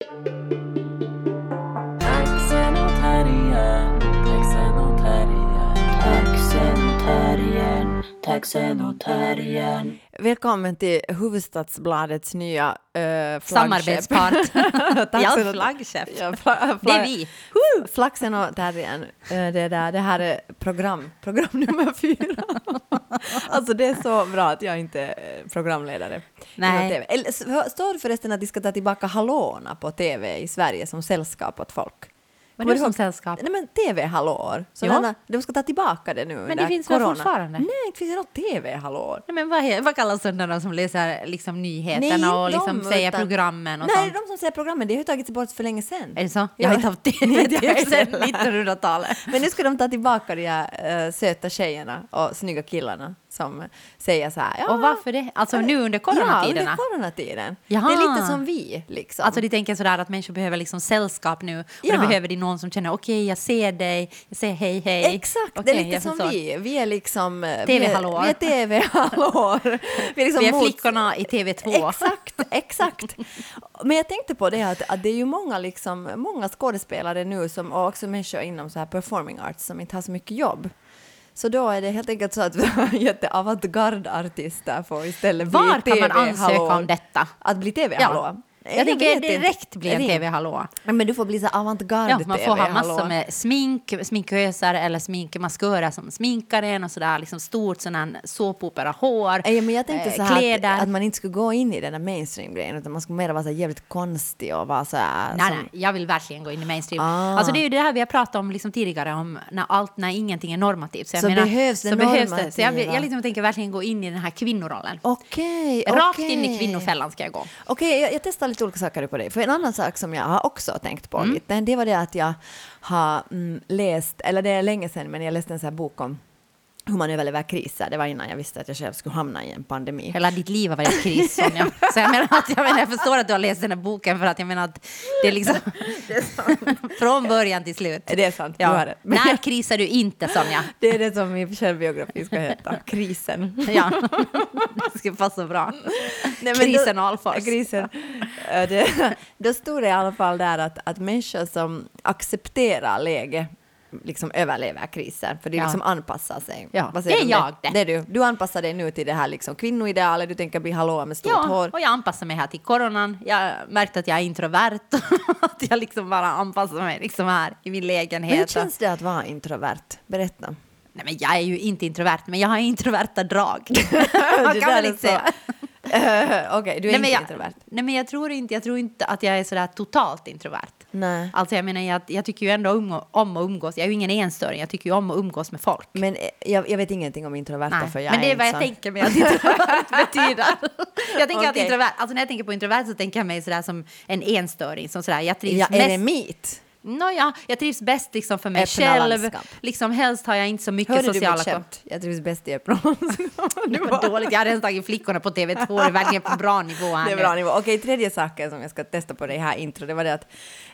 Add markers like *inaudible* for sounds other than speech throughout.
Thank you. Taxen och terriern. Välkommen till Huvudstadsbladets nya flaggskepp. Samarbetspart. *laughs* Ja, flaggskepp. Ja, fla- Det är vi. Flaxen och terriern. Eh, det, där, det här är program, program *laughs* nummer fyra. *laughs* alltså det är så bra att jag inte är programledare. Nej. Eller, står det förresten att de ska ta tillbaka hallåorna på TV i Sverige som sällskap åt folk? Vad Kommer är du som ihåg? sällskap? Nej men TV-hallåor. Ja. De ska ta tillbaka det nu det under finns väl corona. fortfarande? Nej, inte finns det något TV-hallåor. Nej, men vad, vad kallas sådana som läser liksom nyheterna Nej, och liksom de, säger utan- programmen och Nej, sånt? de som säger programmen, det har ju tagits bort för länge sedan. Är det så? Jag Ja. har inte haft TV *laughs* sedan heller. 1900-talet. Men nu ska de ta tillbaka de här uh, söta tjejerna och snygga killarna som säger så här. Ja, Och varför det? Alltså nu under Ja, coronatiderna? under coronatiden. Jaha. Det är lite som vi, liksom. Alltså de tänker sådär att människor behöver liksom sällskap nu och Ja. då behöver de någon som känner okej jag ser dig, jag säger hej hej. Exakt, det Okej, är lite som förstår. vi. Vi är liksom... eh, TV-hallåor. Vi är, vi TV-hallåor. *laughs* Vi är, liksom Vi är mot- flickorna i TV2. Exakt, exakt. *laughs* Men jag tänkte på det att, att det är ju många, liksom, många skådespelare nu som, och också människor inom så här performing arts som inte har så mycket jobb. Så då är det helt enkelt så att jätteavantgarde-artister *laughs* får istället bli Var kan man ansöka om detta? Att bli TV-hallå? Jag tänker vet inte. direkt bli en TV-hallå. Men du får bli så avantgarde Ja, man får ha massor med smink, sminkösar eller sminkmaskörer som sminkar en och sådär, liksom stort såpopera-hår, Ja, men jag tänkte eh, så här kläder. att, att man inte skulle gå in i den där mainstream-grejen utan man skulle mer vara så jävligt konstig och vara så här... Nej, som- nej, jag vill verkligen gå in i mainstream. Ah. Alltså det är ju det här vi har pratat om liksom tidigare, om när, allt, när ingenting är normativt. jag Så behövs det så behövs det. Så jag, jag liksom tänker verkligen gå in i den här kvinnorollen. Okej, Rakt okej. in i kvinnofällan ska jag gå. Okej, jag, jag testar lite olika saker på dig. För en annan sak som jag har också tänkt Mm. på lite, det var det att jag har mm, läst, eller det är länge sedan, men jag läste en sån här bok om hur man överlever kriser. Det var innan jag visste att jag själv skulle hamna i en pandemi. Hela ditt liv har varit kris, Sonja. *laughs* Så jag menar att jag, menar, jag förstår att du har läst den här boken för att jag menar att det är liksom *laughs* från början till slut. Det är sant, du har Ja. det. Men- När krisar du inte, Sonja? *laughs* Det är det som min självbiografi ska heta, krisen. Ja, det ska passa bra. Nej, Krisen då- Alfors. Krisen. Det, då stod det i alla fall där att, att människor som accepterar läge liksom överlever kriser, för de Ja. liksom anpassar sig. Ja, Vad säger det är jag det. det. är du. Du anpassar dig nu till det här liksom kvinnoidealet, du tänker bli hallå med stort Ja, hår. och jag anpassar mig här till coronan. Jag märkte att jag är introvert. *laughs* att jag liksom bara anpassar mig liksom här i min Men hur lägenhet. känns det att vara introvert? Berätta. Nej, men jag är ju inte introvert, men jag har introverta drag. *laughs* Det Man kan väl är inte säga. *laughs* Eh, Okej, du är Nej, inte jag, introvert? nej, men jag tror inte, jag tror inte att jag är sådär totalt introvert. Nej. Alltså jag menar, jag, jag tycker ju ändå umgå, om att umgås. Jag är ju ingen enstöring, jag tycker ju om att umgås med folk. Men eh, jag, jag vet ingenting om introverta, Nej, för jag men det är vad jag tänker mig att introvert *laughs* betyder. Jag tänker att Okej. introvert, alltså när jag tänker på introvert så tänker jag mig sådär som en enstöring. Som sådär, jag trivs Ja, mest... eremit? Nåja, jag trivs bäst liksom för mig Öppna själv. landskap. Liksom, helst har jag inte så mycket Hörde du sociala mitt kon- skämt? Jag trivs bäst i öppna *laughs* Det var dåligt. Jag har redan tagit flickorna på TV2. Det är verkligen på bra nivå här Det är bra nivå. Okej, tredje saken som jag ska testa på det här intro, det var det att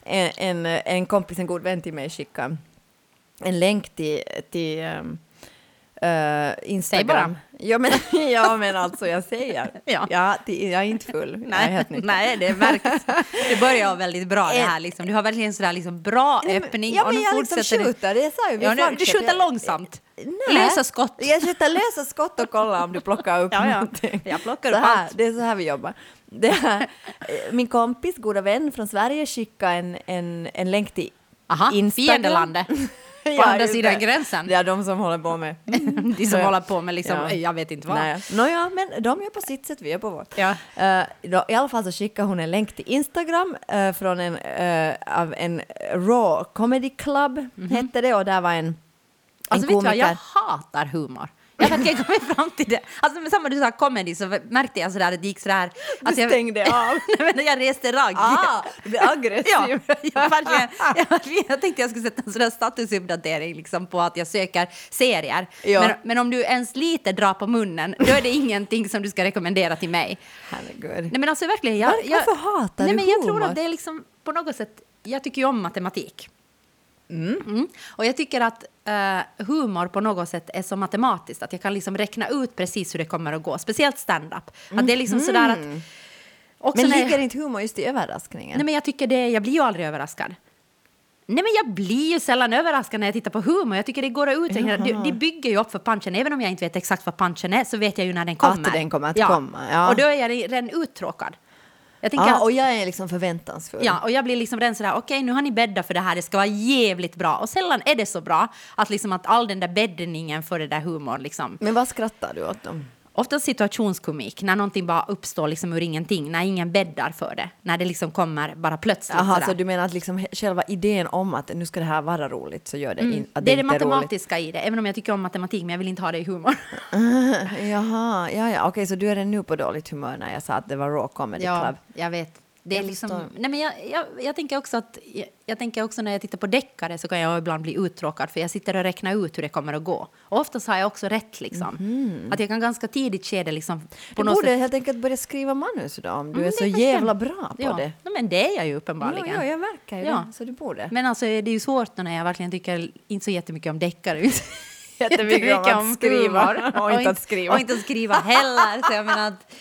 en, en, en kompis, en god vän till mig skickade en länk till, till um, uh, Instagram. Ja men, *laughs* ja, men alltså jag säger. Ja. Ja, till, jag är inte full. Nej, nej, det märks. Det börjar väldigt bra det här. Liksom. Du har verkligen sådär liksom bra Nej, öppning. Ja, men nu jag liksom fortsätter du- skjuter, det sa ju vi Ja, nu, du skjuter långsamt. Nej. Lösa skott. Jag skjuter lösa skott och kolla om du plockar upp *laughs* Ja, ja. någonting. Jag plockar upp här, allt. Det är så här vi jobbar. Det här, min kompis, goda vän från Sverige, skickade en, en, en länk till Aha, Instagram. fiendelandet. *laughs* På *laughs* Ja, andra sidan gränsen. Det är de som håller på med... *laughs* De som *laughs* håller på med liksom, Ja. jag vet inte vad. Nej. Nåja, men de gör på sitt sätt, vi gör på vårt. Ja. Eh, då, I alla fall så skickade hon en länk till Instagram eh, från en, eh, av en Raw Comedy Club, hette det, och där var en, Mhm. Alltså en vet du vad, komiker. jag hatar humor. Jag vet jag kommit fram till det. Alltså med samma du sa comedy så märkte jag sådär att det gick sådär. Alltså jag, stängde *laughs* av. Nej, men jag reste ragg. Ah, du blir aggressiv. Ja, jag, verkligen, jag, verkligen, jag tänkte jag skulle sätta en sån statusuppdatering liksom på att jag söker serier. Ja. Men, men om du ens lite drar på munnen, då är det ingenting som du ska rekommendera till mig. Herregud. Nej men alltså verkligen. Jag, Var- jag, varför hatar nej, du men Jag tror att det är liksom på något sätt, jag tycker ju om matematik. Mm. Och jag tycker att eh, humor på något sätt är så matematiskt att jag kan liksom räkna ut precis hur det kommer att gå. Speciellt stand-up. Att det är liksom sådär att Men när jag- ligger inte humor just i överraskningen? Nej, men jag tycker det, jag blir ju aldrig överraskad. Nej, men jag blir ju sällan överraskad när jag tittar på humor. Jag tycker det går att uträkna. De, de bygger ju upp för punchen. Även om jag inte vet exakt vad punchen är så vet jag ju när den kommer. den kommer att komma, ja. Och då är jag redan uttråkad. Jag tänker ja, att, och jag är liksom förväntansfull. ja, och jag blir liksom redan sådär, okej nu har ni bäddat för det här, det ska vara jävligt bra. Och sällan är det så bra att, liksom att all den där bäddningen för det där humorn liksom. Men vad skrattar du åt då? Ofta situationskomik, när någonting bara uppstår liksom ur ingenting, när ingen bäddar för det. När det liksom kommer bara plötsligt Jaha, så du menar att liksom själva idén om att nu ska det här vara roligt så gör det, in, att Mm. det är det inte är roligt? matematiska i det, även om jag tycker om matematik, men jag vill inte ha det i humor. *laughs* Jaha, ja, ja, okej, så du är nu på dåligt humör när jag sa att det var raw comedy club. jag vet. Det är liksom, nej men jag, jag, jag tänker också att jag, jag tänker också när jag tittar på deckare så kan jag ibland bli uttråkad för jag sitter och räknar ut hur det kommer att gå. Och oftast har jag också rätt liksom. Att jag kan ganska tidigt skede liksom på Du något borde sätt. helt enkelt börja skriva manus då, om du Mm, är så jävla bra på ja. det. Ja, men det är jag ju Ja, uppenbarligen. ja, jag märker ju Ja. det, så du borde. Men alltså det är ju svårt när jag verkligen tycker inte så jättemycket om deckare. Jättemycket om att skriva *laughs* och inte att skriva. Och inte att skriva heller. Så jag menar att,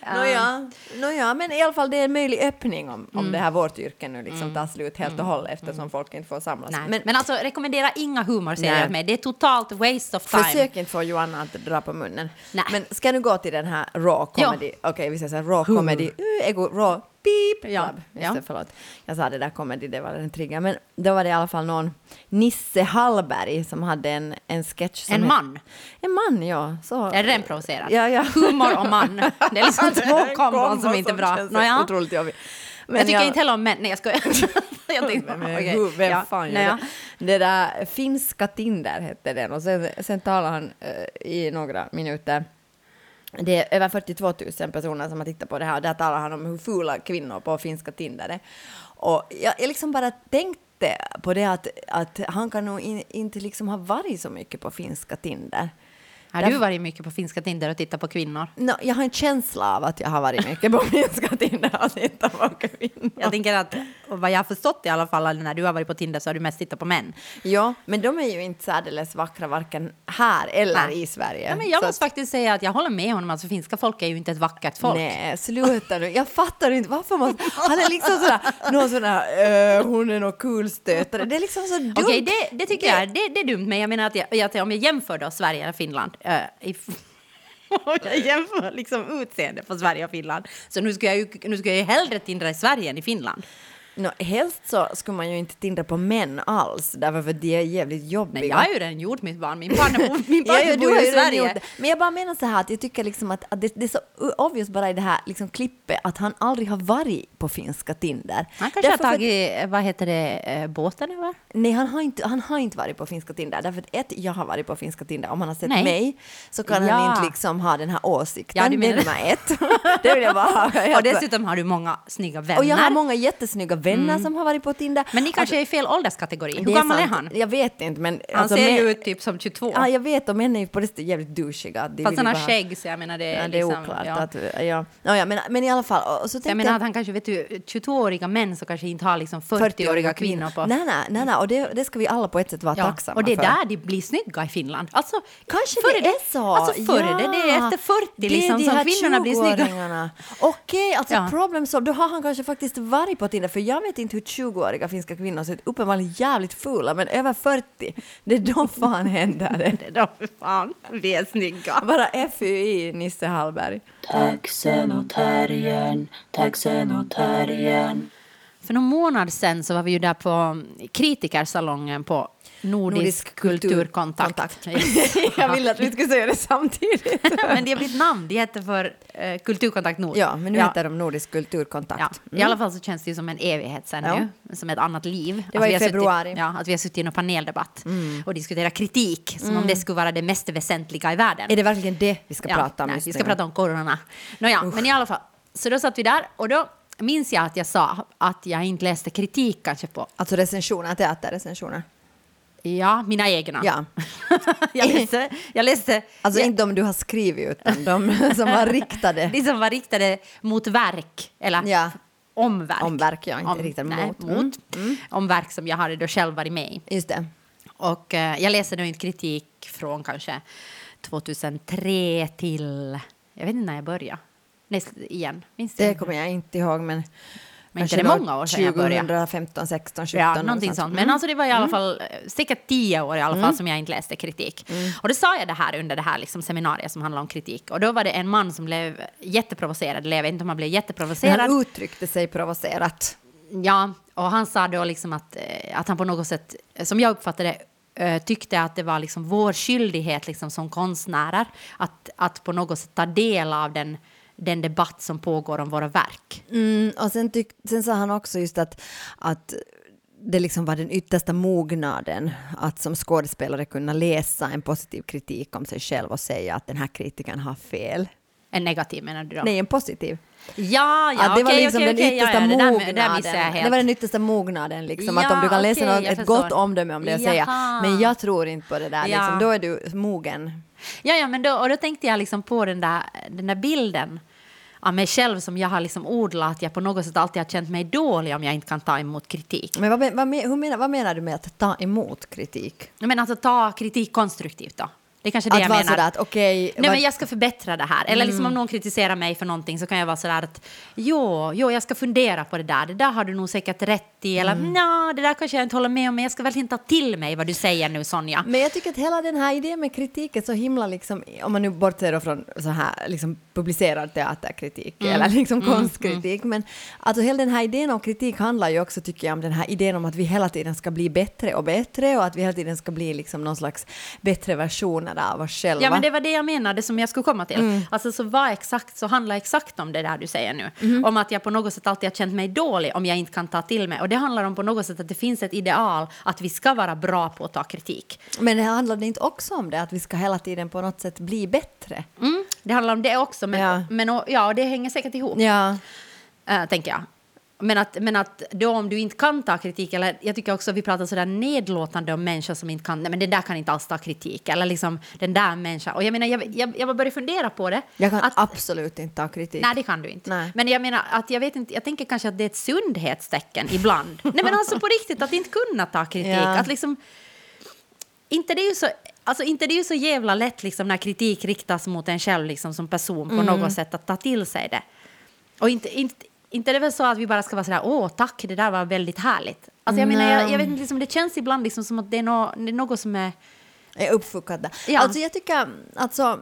ja. Nåja, nåja, men i alla fall det är en möjlig öppning om, Mm. om det här vårt yrke nu liksom tar slut helt och hållet eftersom folk inte får samlas. Nej. Men, Men, alltså rekommendera inga humorserier mig. Det är totalt waste of time. försök inte få Joanna att dra på munnen. Nej. Men ska nu gå till den här raw comedy, okej vi säger så här raw comedy, uh, ego, raw, beep, Ja, ja. det, förlåt. Jag sa det där comedy, det var en trigger. Men då var det i alla fall någon Nisse Hallberg som hade en, en sketch som En man. En man, ja. Så. Är den provocerad? Ja, ja. Humor och man. Det är liksom *laughs* två kombon som inte är bra. känns Nåja. Otroligt jobbig. Men jag tycker inte heller om män. Nej, jag skojar. *laughs* jag tänkte, Men okej. hur- vem Ja, fan gör nåja. det? Det där finska Tinder hette den och sen, sen talar han eh, i några minuter det är över 42 000 personer som har tittat på det här och där talar han om hur fula kvinnor på finska Tinder är. Och jag, jag liksom bara tänkte på det att, att han kan nog in, inte liksom ha varit så mycket på finska Tinder. Har du varit mycket på finska Tinder och tittat på kvinnor? No, jag har en känsla av att jag har varit mycket på *laughs* finska Tinder och tittat på kvinnor. Jag tänker att, vad jag har förstått i alla fall, när du har varit på Tinder så har du mest tittat på män. Ja, men de är ju inte särdeles vackra varken här eller Nej. i Sverige. Ja, men jag Så måste faktiskt säga att jag håller med honom. Alltså, finska folk är ju inte ett vackert folk. Nej, sluta nu. Jag fattar inte varför man... Han är liksom sådär, *laughs* någon sån här, eh, hon är någon kulstötare. Det är liksom så dumt. Okej, det, det tycker jag det, det är dumt. Men jag menar att, jag, att om jag jämför då Sverige och Finland. Uh, *laughs* om jag jämför liksom utseende på Sverige och Finland. Så nu ska jag ju, nu ska jag ju hellre tindra i Sverige än i Finland. Nå, helst så skulle man ju inte tindra på män alls, därför för de är jävligt jobbiga. Men jag har ju redan gjort mitt barn. Min partner, bor- *laughs* min partner ja, bor ju i Sverige. det. Men jag bara menar så här att jag tycker liksom att, att det, det är så obvious bara i det här liksom klippet att han aldrig har varit på finska Tinder. Han kanske Därför har för- tagit, vad heter det, eh, båten eller? Nej, han har, inte, han har inte varit på finska Tinder. Därför att ett, jag har varit på finska Tinder. Om han har sett Nej. mig så kan Ja. han inte liksom ha den här åsikten. Ja, det är nummer ett. *laughs* det vill jag bara *laughs* ha. Och dessutom har du många snygga vänner. Och jag har många jättesnygga vänner som har varit på Tinder. Men ni kanske är i fel ålderskategori. Hur det gammal är han? Jag vet inte, men... Han alltså, ser män- ju ut typ som 22. Ja, jag vet, och män är ju på det sättet jävligt douchiga. Fast han har bara- skägg så jag menar det är, Ja, det är liksom, oklart. ja. Att, ja. Ja, ja, men, men i alla fall. Och så jag menar att han kanske, vet du, 22-åriga män så kanske inte har liksom 40-åriga kvinnor på. Nej, nej, nej, nej. och det, det ska vi alla på ett sätt vara Ja, tacksamma och det är för. där de blir snygga i Finland. Alltså, Kanske före det är så. Alltså före det, det är efter 40 Det liksom de som kvinnorna blir snygga. 20-åringarna. Okej, alltså Ja. problem så. Då har han kanske faktiskt varit på Tinder, för jag vet inte hur 20-åriga finska kvinnor ser ut. Uppenbarligen jävligt fula, men över 40, det är då fan händer det. *laughs* Det är de, fan, vi är snygga. Bara FUI, Nisse Hallberg. Taxen och terriern, taxen och terriern. För någon månad sen så var vi ju där på kritikersalongen på Nordisk, kulturkontakt. *laughs* jag ville att vi skulle säga det samtidigt. *laughs* men det har blivit namn, det heter för eh, Kulturkontakt Nord. Ja, men nu heter de Nordisk kulturkontakt. Ja, I alla fall så känns det ju som en evighet sen Ja. nu, som ett annat liv. Det var vi i har suttit- februari. ja, att vi har suttit i en paneldebatt och diskuterat kritik, som om det skulle vara det mest väsentliga i världen. Är det verkligen det vi ska Ja, prata om nej, Vi nu? ska prata om corona. Nåja, men i alla fall. Så då satt vi där och då minns jag att jag sa att jag inte läste kritik kanske på, Alltså recensioner, teaterrecensioner. Ja, mina egna. Ja. *laughs* jag läste, jag läste Alltså jag, inte de du har skrivit utan de *laughs* som var riktade. de som var riktade mot verk, eller Ja. om verk. Om verk, ja, inte riktade nej, mot. mot. Mm. Om verk som jag hade då själv varit med i. Just det. Och eh, jag läste nu inte kritik från kanske 2003 till, jag vet inte när jag började. Näst, igen. Minns? Det kommer jag inte ihåg, men... Men inte det många år sedan jag började. 2015, 16, 17. Ja, någonting sånt. Men alltså det var i alla fall eh, säkert tio år i alla fall som jag inte läste kritik. Och då sa jag det här under det här liksom seminariet som handlade om kritik. Och då var det en man som blev jätteprovocerad, eller jag vet inte om han blev Men jätteprovocerad. han uttryckte sig provocerat. Ja, och han sa då liksom att, eh, att han på något sätt, eh, som jag uppfattade det, eh, tyckte att det var liksom vår skyldighet liksom som konstnärer att, att på något sätt ta del av den, den debatt som pågår om våra verk. Mm, och sen, tyck, sen sa han också just att, att det liksom var den yttersta mognaden att som skådespelare kunna läsa en positiv kritik om sig själv och säga att den här kritikern har fel. En negativ menar du då? Nej, en positiv. Ja, ja, att det var okej, liksom okej, den okej, yttersta ja, ja, det där- mognaden. Det där jag helt. Det var den yttersta mognaden, liksom, att Ja, om du kan läsa okej, något, ett gott omdöme om det och säga men jag tror inte på det där, liksom, då är du mogen. Ja, ja, men då, och då tänkte jag liksom på den där, den där bilden av mig själv som jag har liksom odlat, att jag på något sätt alltid har känt mig dålig om jag inte kan ta emot kritik. Men vad, vad, hur menar, vad menar du med att ta emot kritik? Men alltså ta kritik konstruktivt då. Det är kanske det Att jag vara menar. sådär att okej, Nej, Mm. men jag ska förbättra det här. Eller liksom om någon kritiserar mig för någonting så kan jag vara sådär att jo, jo, jag ska fundera på det där. Det där har du nog säkert rätt i. Eller Mm. nja, det där kanske jag inte håller med om, men jag ska verkligen ta till mig vad du säger nu, Sonja. Men jag tycker att hela den här idén med kritik är så himla, liksom, om man nu bortser från så här liksom publicerad teaterkritik Mm. eller liksom konstkritik, men alltså hela den här idén om kritik handlar ju också, tycker jag, om den här idén om att vi hela tiden ska bli bättre och bättre och att vi hela tiden ska bli liksom någon slags bättre versioner av oss själva. Ja, men det var det jag menade som jag skulle komma till. Mm. Alltså så var exakt, så handlar exakt om det där du säger nu. Mm-hmm. Om att jag på något sätt alltid har känt mig dålig om jag inte kan ta till mig. Och det handlar om på något sätt att det finns ett ideal att vi ska vara bra på att ta kritik. Men det handlar inte också om det, att vi ska hela tiden på något sätt bli bättre? Mm, det handlar om det också, men, Ja. men och, ja, det hänger säkert ihop. Ja. eh, tänker jag. Men att, men att då om du inte kan ta kritik, eller jag tycker också vi pratar sådär nedlåtande om människor som inte kan, nej men det där kan inte alls ta kritik, eller liksom den där människan. Och jag menar, jag, jag, jag började fundera på det. Jag kan att, absolut inte ta kritik. Nej, det kan du inte. Nej. Men jag menar att jag vet inte, jag tänker kanske att det är ett sundhetstecken ibland. nej men alltså på riktigt, att inte kunna ta kritik. Ja. Att liksom, inte det är ju så... Alltså inte det är ju så jävla lätt liksom, när kritik riktas mot en själv liksom, som person på Mm. något sätt att ta till sig det. Och inte, inte, inte är det väl så att vi bara ska vara sådär åh tack det där var väldigt härligt. Alltså jag menar jag, jag vet inte, liksom, det känns ibland liksom som att det är, nå- det är något som är... är uppfuckad där. Ja. Alltså jag tycker, alltså,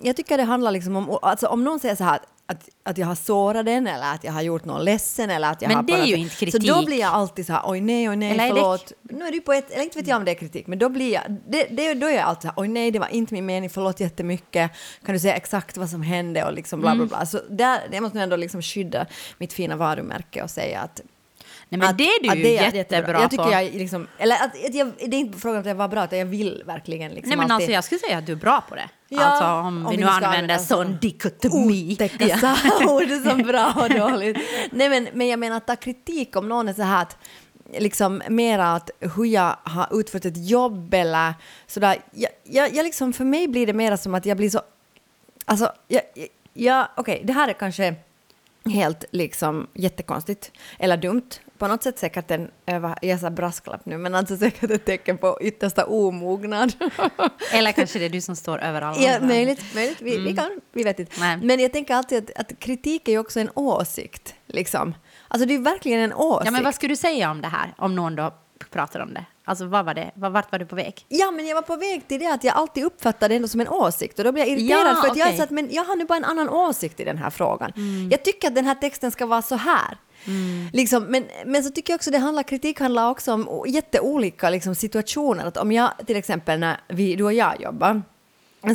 jag tycker det handlar liksom om, alltså om någon säger så här att, att, jag har sårat den eller att jag har gjort någon ledsen eller att jag Men har det är ju sätt- inte kritik. Så då blir jag alltid så här oj nej, oj nej, Eller är det- förlåt. Nu är det på ett, eller inte vet jag om det är kritik, men då blir jag, det, det, då är jag alltid så här oj nej, det var inte min mening, förlåt jättemycket, kan du säga exakt vad som hände och liksom bla bla Mm. bla. Så där, jag måste nog ändå liksom skydda mitt fina varumärke och säga att Nej men att- det är du att det är jättebra, Jag tycker jag liksom, eller att, jag, det är inte frågan om att jag var bra, utan jag vill verkligen liksom Nej men alltid... alltså jag skulle säga att du är bra på det. Ja, alltså om, om vi nu använder sån dikotomi. otäcka Ja. *laughs* ord som bra och dåligt. Nej, men, men jag menar att ta kritik om någon är så här att liksom mera att hur jag har utfört ett jobb eller sådär. Jag, jag, jag liksom, för mig blir det mera som att jag blir så... Alltså, jag, jag, okej, det här är kanske helt liksom jättekonstigt eller dumt. På något sätt säkert en, jag var- jag sa brasklapp nu, men alltså säkert ett tecken på yttersta omognad. *laughs* Eller kanske det är du som står över alla Ja, andra. möjligt. möjligt. Vi, vi, kan, vi vet inte. Nej. Men jag tänker alltid att, att kritik är ju också en åsikt. Liksom. Alltså det är verkligen en åsikt. Ja, men vad skulle du säga om det här? Om någon då pratar om det? Alltså vad var det? Vart var du på väg? Ja, men jag var på väg till det att jag alltid uppfattar det ändå som en åsikt och då blir jag irriterad Ja, för att jag är okej. så att men jag har nu bara en annan åsikt i den här frågan. Jag tycker att den här texten ska vara så här. Mm. Liksom, men, men så tycker jag också det handlar, kritik handlar också om jätteolika liksom, situationer. Att om jag till exempel när vi, du och jag jobbar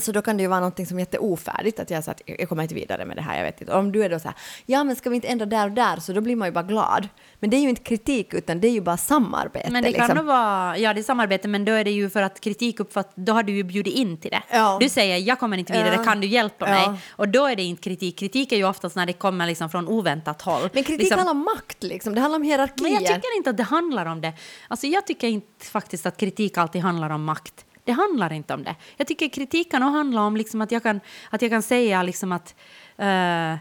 så då kan det ju vara någonting som är jätteofärdigt, att jag sa att jag kommer inte vidare med det här, jag vet inte. Om du är då så här, ja men ska vi inte ändra där och där, så då blir man ju bara glad. Men det är ju inte kritik, utan det är ju bara samarbete. Men det kan liksom. nog vara, ja det är samarbete, men då är det ju för att kritik uppfatt, då har du ju bjudit in till det. Ja. Du säger jag kommer inte vidare, Ja. kan du hjälpa Ja. mig? Och då är det inte kritik. Kritik är ju oftast när det kommer liksom från oväntat håll. Men kritik liksom, handlar om makt, liksom. det handlar om hierarkier. Men jag tycker inte att det handlar om det. Alltså jag tycker inte faktiskt att kritik alltid handlar om makt. Det handlar inte om det. Jag tycker kritik kan handla om liksom att, jag kan, att jag kan säga liksom att eh,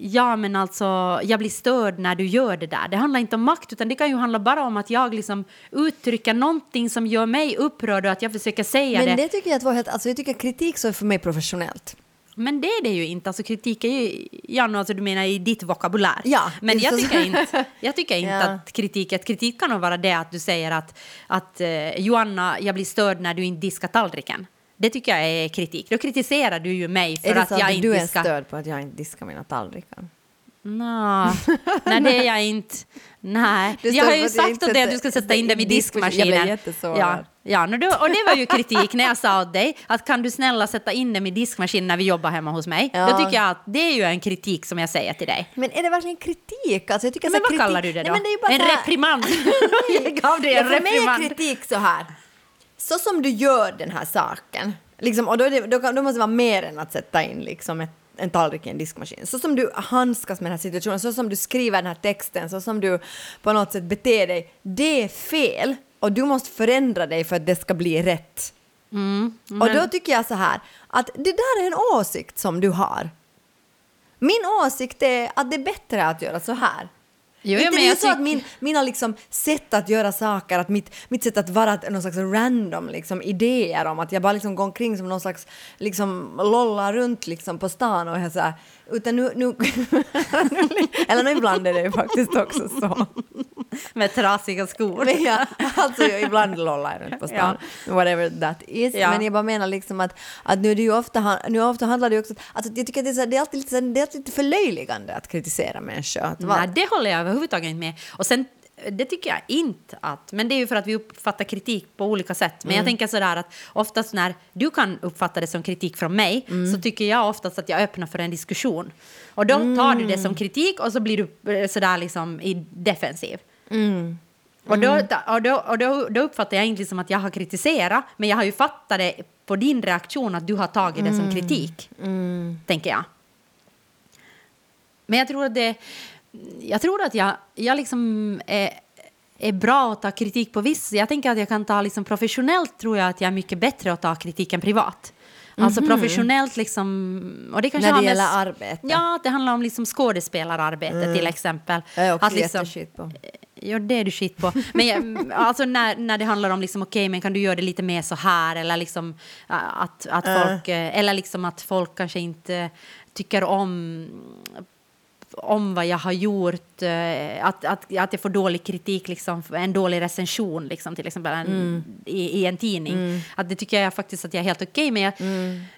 ja, men alltså jag blir störd när du gör det där. Det handlar inte om makt, utan det kan ju handla bara om att jag liksom uttrycker någonting som gör mig upprörd och att jag försöker säga Men det. det tycker jag att var helt, alltså jag tycker kritik så är för mig professionellt. Men det är det ju inte. Alltså kritik är ju, ja, nu, alltså, du menar i ditt vokabulär. Ja, Men jag tycker inte, jag tycker inte Ja. att kritik, att kritik kan nog vara det att du säger att, att eh, Joanna, jag blir störd när du inte diskar tallriken. Det tycker jag är kritik. Då kritiserar du ju mig för är det att så jag att inte du är diskar. störd på att jag inte diskar mina tallrikar? Nå, nej, det är jag inte. Nej. Jag har ju sagt åt dig att du ska sätta in dem i diskmaskinen. Jag blev. Ja, ja no, då, och det var ju kritik när jag sa åt dig att kan du snälla sätta in dem i diskmaskinen när vi jobbar hemma hos mig. Ja. Då tycker jag att det är ju en kritik som jag säger till dig. Men är det verkligen kritik? Alltså, jag tycker Men vad här, kallar du det då? Nej, det är ju bara en här- reprimand. *laughs* *laughs* jag gav dig Ja, en för mig är reprimand. kritik så här. Så som du gör den här saken, liksom, och då, det, då, då måste det vara mer än att sätta in liksom, ett, en tallrik i en diskmaskin. Så som du handskas med den här situationen, så som du skriver den här texten, så som du på något sätt beter dig, det är fel. Och du måste förändra dig för att det ska bli rätt. Mm, Och då tycker jag så här, att det där är en åsikt som du har. Min åsikt är att det är bättre att göra så här. Jo, inte men det är så att min, mina liksom sätt att göra saker, att mitt, mitt sätt att vara att någon slags random liksom, idéer om att jag bara liksom går omkring som någon slags liksom lollar runt liksom på stan och är så här, utan nu, nu *laughs* eller ibland är det ju faktiskt också så. *laughs* Med trasiga skor. Men jag, alltså ibland lollar jag runt på *laughs* stan, whatever that is. Ja. Men jag bara menar liksom att, att nu, är det ju ofta, nu ofta handlar det ju också, alltså jag tycker att det är, så, det är alltid lite, det är alltid lite förlöjligande att kritisera människor. Att, Nej, det håller jag överhuvudtaget inte med. Och sen, det tycker jag inte att, men det är ju för att vi uppfattar kritik på olika sätt. Men jag tänker sådär att oftast när du kan uppfatta det som kritik från mig så tycker jag oftast att jag öppnar för en diskussion. Och då tar du det som kritik och så blir du eh, sådär liksom i defensiv. Och, då, och, då, och då, då uppfattar jag inte som att jag har kritiserat, men jag har ju fattat det på din reaktion att du har tagit det som kritik, tänker jag. Men jag tror att det... Jag tror att jag, jag liksom är, är bra att ta kritik på viss... Jag tänker att jag kan ta liksom professionellt tror jag att jag är mycket bättre att ta kritik än privat. Alltså professionellt liksom... Och det kanske När det gäller arbete. Ja, det handlar om liksom skådespelararbete till exempel. Jag är också Att liksom- på. Ja, det är du skit på. Men jag, *laughs* alltså när, när det handlar om liksom, okej, men kan du göra det lite mer så här eller liksom äh, att, att folk, eh, eller liksom att folk kanske inte tycker om om vad jag har gjort, eh, att, att, att jag får dålig kritik, liksom, en dålig recension liksom, till exempel en, i, i en tidning. Att det tycker jag faktiskt att jag är helt okej med.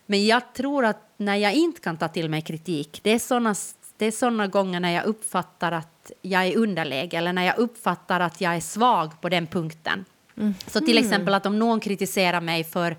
Men jag tror att när jag inte kan ta till mig kritik, det är såna det är såna gånger när jag uppfattar att jag är underläge eller när jag uppfattar att jag är svag på den punkten. Så till exempel att om någon kritiserar mig för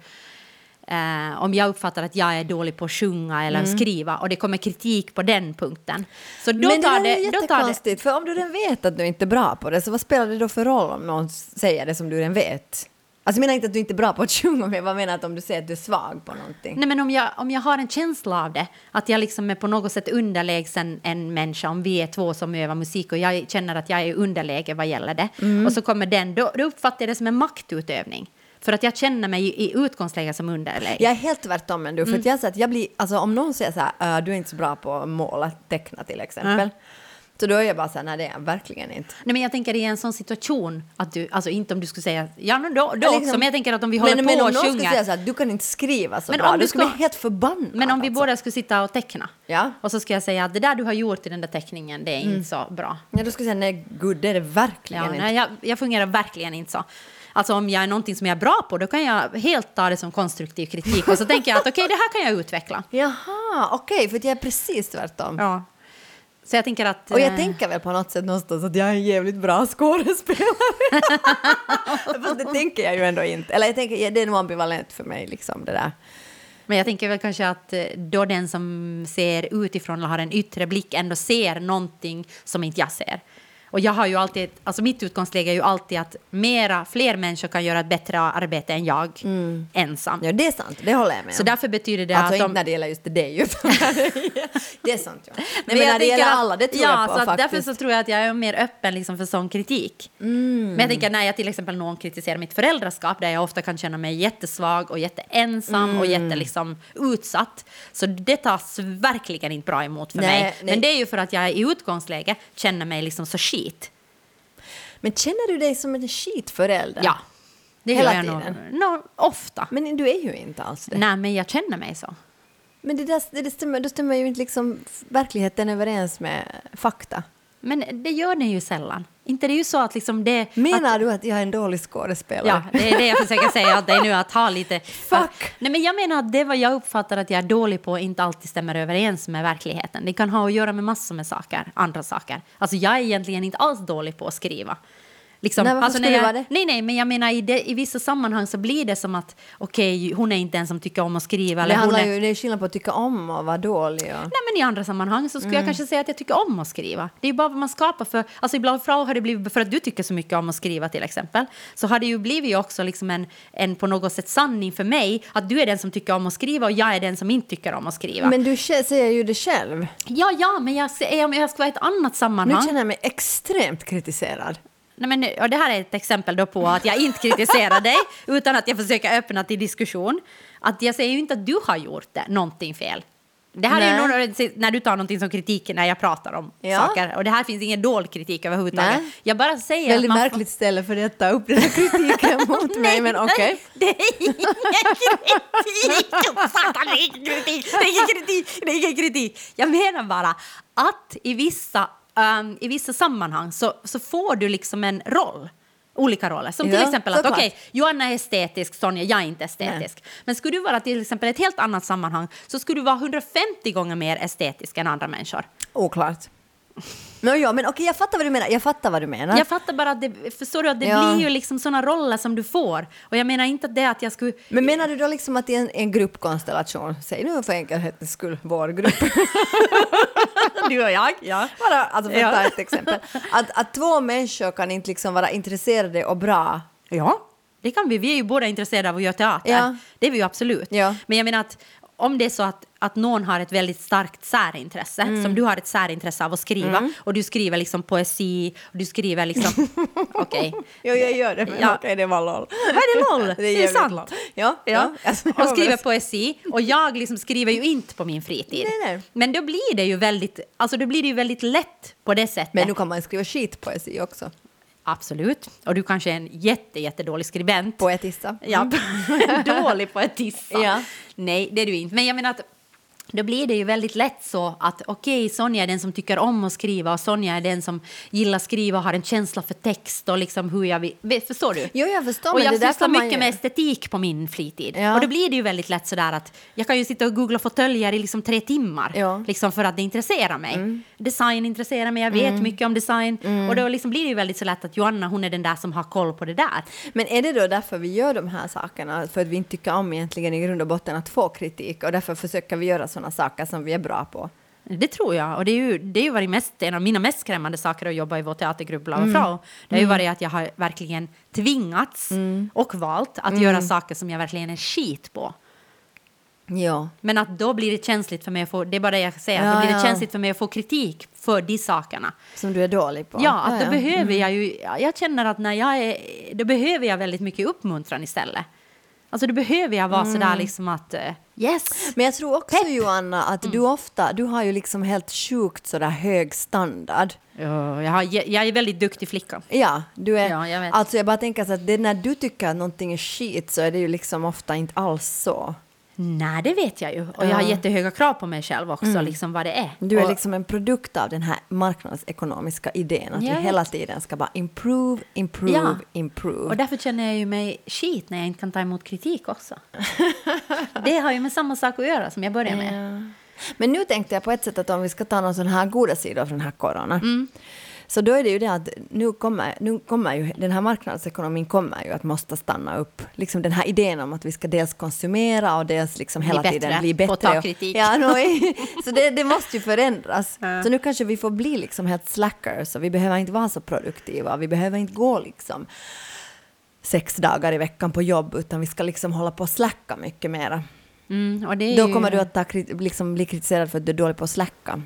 eh, om jag uppfattar att jag är dålig på att sjunga eller skriva och det kommer kritik på den punkten. Så då Men det tar är det, det, jättekonstigt, för om du redan vet att du inte är bra på det, så vad spelar det då för roll om någon säger det som du redan vet? Alltså jag menar inte att du inte är bra på att sjunga, men jag bara menar att om du säger att du är svag på någonting. Nej, men om jag, om jag har en känsla av det, att jag liksom är på något sätt underlägsen en människa, om vi är två som övar musik och jag känner att jag är underläge vad gäller det, Mm. och så kommer den, då, då uppfattar jag det som en maktutövning. För att jag känner mig i, i utgångsläge som underläge. Jag är helt tvärtom än du, Mm. för att jag, så att jag blir, alltså om någon säger så här, "Äh, du är inte så bra på att måla, teckna till exempel, så då är jag bara så här, nej det är jag verkligen inte. Nej, men jag tänker i en sån situation, att du, alltså inte om du skulle säga, ja men då, då liksom- men jag tänker att om vi håller men, på men om och någon skulle säga så du kan inte skriva så Men bra, om du du skulle bli helt förbannad. Men om vi alltså. båda skulle sitta och teckna, Ja. och så ska jag säga att det där du har gjort i den där teckningen, det är inte så bra. Ja, då skulle jag säga, nej gud det är det verkligen Ja, inte. nej, jag, jag fungerar verkligen inte så. Alltså om jag är någonting som jag är bra på, då kan jag helt ta det som konstruktiv kritik. Och så tänker jag att okej, det här kan jag utveckla. *laughs* Jaha, okej, för att jag är precis tvärtom. Ja. Så jag tänker att... Och jag eh, tänker väl på något sätt någonstans att jag är en jävligt bra skådespelare. *laughs* Fast det tänker jag ju ändå inte. Eller jag tänker, det är nog ambivalent för mig liksom det där. Men jag tänker väl kanske att eh, då den som ser utifrån eller har en yttre blick ändå ser någonting som inte jag ser. Och jag har ju alltid, alltså mitt utgångsläge är ju alltid att mera, fler människor kan göra ett bättre arbete än jag ensam. Ja, det är sant, det håller jag med Så om. därför betyder det Alltså att inte om... när det gäller just dig, *laughs* utan det är sant ja. Nej, men, när det gäller att- alla, det tror ja, jag på så faktiskt. Därför så tror jag att jag är mer öppen liksom för sån kritik. Mm. Men jag tänker när jag till exempel någon kritiserar mitt föräldraskap där jag ofta kan känna mig jättesvag och jätteensam Mm. och jätte liksom utsatt. Så det tas verkligen inte bra emot för Nej, mig. nej. Men det är ju för att jag i utgångsläge känner mig liksom så skit. Men känner du dig som en skitförälder? Ja. Det Hela gör jag nog. tiden? Nå, ofta. Men du är ju inte alls det. Nej, men jag känner mig så. Men det, där, det stämmer, då stämmer ju inte liksom verkligheten överens med fakta. Men det gör den ju sällan. Inte det är ju så att liksom det... Menar att, du att jag är en dålig skådespelare? Ja, det är det jag försöker säga åt dig nu, att ha lite... Fuck! nej, men jag menar att det vad jag uppfattar att jag är dålig på inte alltid stämmer överens med verkligheten. Det kan ha att göra med massor med saker, andra saker. Alltså jag är egentligen inte alls dålig på att skriva. Liksom, Nej, alltså, när jag, det? Nej, nej, men jag menar i, det, i vissa sammanhang så blir det som att okej, hon är inte den som tycker om att skriva. Det, Eller hon handlar är, ju, det är skillnad på att tycka om och vara dålig. Och... Nej, men i andra sammanhang så skulle Mm. jag kanske säga att jag tycker om att skriva. Det är ju bara vad man skapar för. Alltså ibland har det blivit, för att du tycker så mycket om att skriva till exempel, så har det ju blivit också liksom en, en på något sätt sanning för mig att du är den som tycker om att skriva och jag är den som inte tycker om att skriva. Men du säger ju det själv. ja, ja, men jag, om jag ska vara i ett annat Nu sammanhang. känner jag mig extremt kritiserad. Nej, men, och det här är ett exempel då på att jag inte kritiserar dig utan att jag försöker öppna till diskussion. Att jag säger ju inte att du har gjort det, någonting fel. Det här är ju Nej. någon, när du tar någonting som kritik när jag pratar om Ja. saker. Och det här finns ingen dold kritik överhuvudtaget. Nej. Jag bara säger Väldigt att man märkligt ställe för dig att ta upp den här kritiken *laughs* mot mig, men okej. Det är ingen kritik! Satan, det är ingen kritik! Det är ingen kritik! Det är ingen kritik! Jag menar bara att i vissa, ehm, i vissa sammanhang så, så får du liksom en roll. Olika roller. Som till Ja, exempel att okej, Johanna är estetisk, Sonja, jag är inte estetisk. Men skulle du vara till exempel ett helt annat sammanhang så skulle du vara 150 gånger mer estetisk än andra människor. Oklart. Men, ja, men okej, jag fattar vad du menar. Jag fattar vad du menar. Jag fattar bara att det, förstår du, att det Ja. blir ju liksom såna roller som du får. Och jag menar inte att det är att jag skulle... Men menar du då liksom att i en, en gruppkonstellation, säg nu för enkelhetens skull, vår grupp, *laughs* Du och jag? Ja. bara, alltså för att ta ett exempel, att, att två människor kan inte liksom vara intresserade och bra. Ja, det kan vi. Vi är ju båda intresserade av att göra teater. Ja. Det är vi ju absolut. Ja. Men jag menar att om det är så att, att någon har ett väldigt starkt särintresse, Mm. som du har ett särintresse av att skriva, och du skriver liksom poesi, och du skriver liksom... *laughs* Okej. Jo, jag gör det, men Ja. okej, det var LOL. Vad är det LOL? *laughs* Det är, Det är sant. LOL. Ja, Ja. Alltså, och skriver poesi. Och jag liksom skriver ju inte på min fritid. Nej, nej. Men då blir det ju väldigt, alltså då blir det ju väldigt lätt på det sättet. Men nu kan man skriva skitpoesi också. Absolut. Och du kanske är en jätte, jättedålig skribent. Poetissa. Ja, *laughs* dålig poetissa. Ja. Nej, det är du inte. Men jag menar att då blir det ju väldigt lätt så att okej, Sonja är den som tycker om att skriva och Sonja är den som gillar att skriva och har en känsla för text och liksom hur jag vill. Förstår du? Jo, jag förstår. och jag sysslar mycket ju- med estetik på min fritid. Ja. Och då blir det ju väldigt lätt sådär att jag kan ju sitta och googla fåtöljer i liksom tre timmar. Ja. Mm. Liksom för att det intresserar mig. Design intresserar mig, jag vet mycket om design. Och då liksom blir det ju väldigt så lätt att Joanna hon är den där som har koll på det där. Men är det då därför vi gör de här sakerna? För att vi inte tycker om egentligen i grund och botten att få kritik och därför försöker vi göra sådana saker som vi är bra på. Det tror jag. Och det är ju, det är ju varit mest, en av mina mest skrämmande saker att jobba i vår teatergrupp Blå och Frau. Det har ju varit att jag har verkligen tvingats och valt att göra saker som jag verkligen är skit på. Ja. Men att då blir det känsligt för mig att få, det är bara det jag säger, att Ja, då blir det ja. känsligt för mig att få kritik för de sakerna. Som du är dålig på. Ja, att då ja. behöver jag ju, jag känner att när jag är, då behöver jag väldigt mycket uppmuntran istället. Alltså då behöver jag vara sådär liksom att, eh, yes. Men jag tror också Pepp. Joanna att du ofta, du har ju liksom helt sjukt sådär hög standard. Ja, jag, har, jag är väldigt duktig flicka. Ja, du är, Ja, jag vet. alltså jag bara tänker så att det, när du tycker att någonting är skit så är det ju liksom ofta inte alls så. Nej, det vet jag ju. Och jag har jättehöga krav på mig själv också, liksom vad det är. Du är och, liksom en produkt av den här marknadsekonomiska idén att vi vet. hela tiden ska bara improve, improve, Ja. improve. och därför känner jag ju mig skit när jag inte kan ta emot kritik också. det har ju med samma sak att göra som jag börjar med. Men nu tänkte jag på ett sätt att om vi ska ta någon sån här goda sidor från den här corona. Mm. Så då är det ju det att nu kommer, nu kommer ju, den här marknadsekonomin kommer ju att måste stanna upp. Liksom den här idén om att vi ska dels konsumera och dels liksom Bli hela bättre tiden bli bättre. att ta och- kritik. Ja, no, så det, det måste ju förändras. Så nu kanske vi får bli liksom helt slackers och vi behöver inte vara så produktiva. Vi behöver inte gå liksom sex dagar i veckan på jobb utan vi ska liksom hålla på och slacka mycket mera. Mm, och Då ju... kommer du att ta, liksom bli kritiserad för att du är dålig på att slacka.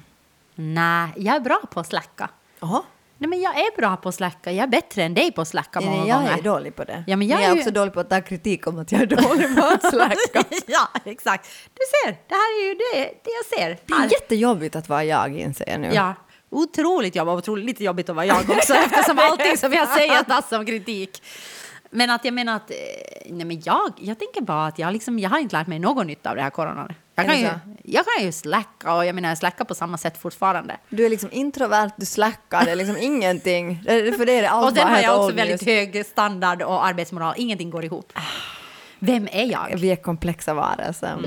Nej, jag är bra på att slacka. Jaha. Nej, men jag är bra på att slacka. Jag är bättre än dig på att slacka många jag gånger. är dålig på det. Ja, men jag jag är ju- också dålig på att ta kritik om att jag är dålig på att slacka. *laughs* ja, exakt. Du ser, det här är ju det, det jag ser. Det är jättejobbigt att vara jag, inser jag nu. Ja, otroligt jobbigt. Otroligt lite jobbigt att vara jag också eftersom allting som jag säger tas som kritik. Men att jag menar att, eh, nej men jag, jag tänker bara att jag, liksom, jag har inte lärt mig någon nytta av det här coronan. Jag kan, ju, jag kan ju släcka och jag menar jag släcker på samma sätt fortfarande. Du är liksom introvert, du slackar, det är liksom ingenting. För det är allt Och sen har jag också väldigt hög standard och arbetsmoral. Ingenting går ihop. Vem är jag? Vi är komplexa varelser.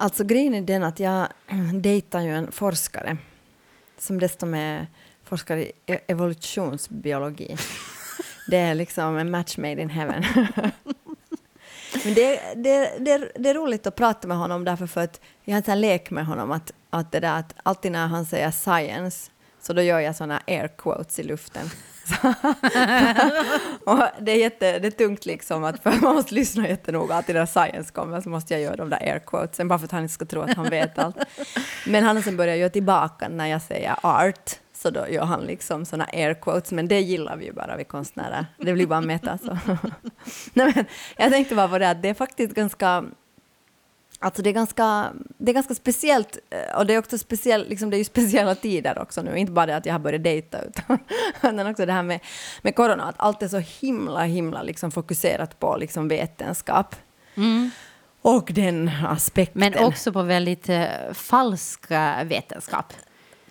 Alltså grejen är den att jag *clears throat* dejtar ju en forskare som dessutom är forskare i e-, evolutionsbiologi. Det är liksom en match made in heaven. *laughs* Men det, det, det, det är roligt att prata med honom därför för att jag har en lek med honom att, att det där att alltid när han säger science så då gör jag sådana air quotes i luften. *laughs* och det är, jätte, det är tungt liksom att för man måste lyssna jättenoga att när science kommer så måste jag göra de där air quotesen bara för att han inte ska tro att han vet allt. Men han har sen börjat göra tillbaka när jag säger art så då gör han liksom såna air quotes, men det gillar vi ju bara vi konstnärer. Det blir bara meta så. *laughs* Nej, men jag tänkte bara på det att det är faktiskt ganska Alltså det är, ganska, det är ganska speciellt, eh, och det är också speciell, liksom det är ju *laughs* speciella tider också nu, inte bara det att jag har börjat dejta, utan, *laughs* utan också det här med, med corona, att allt är så himla, himla liksom fokuserat på liksom vetenskap. Och den aspekten. Men också på väldigt eh, falsk vetenskap.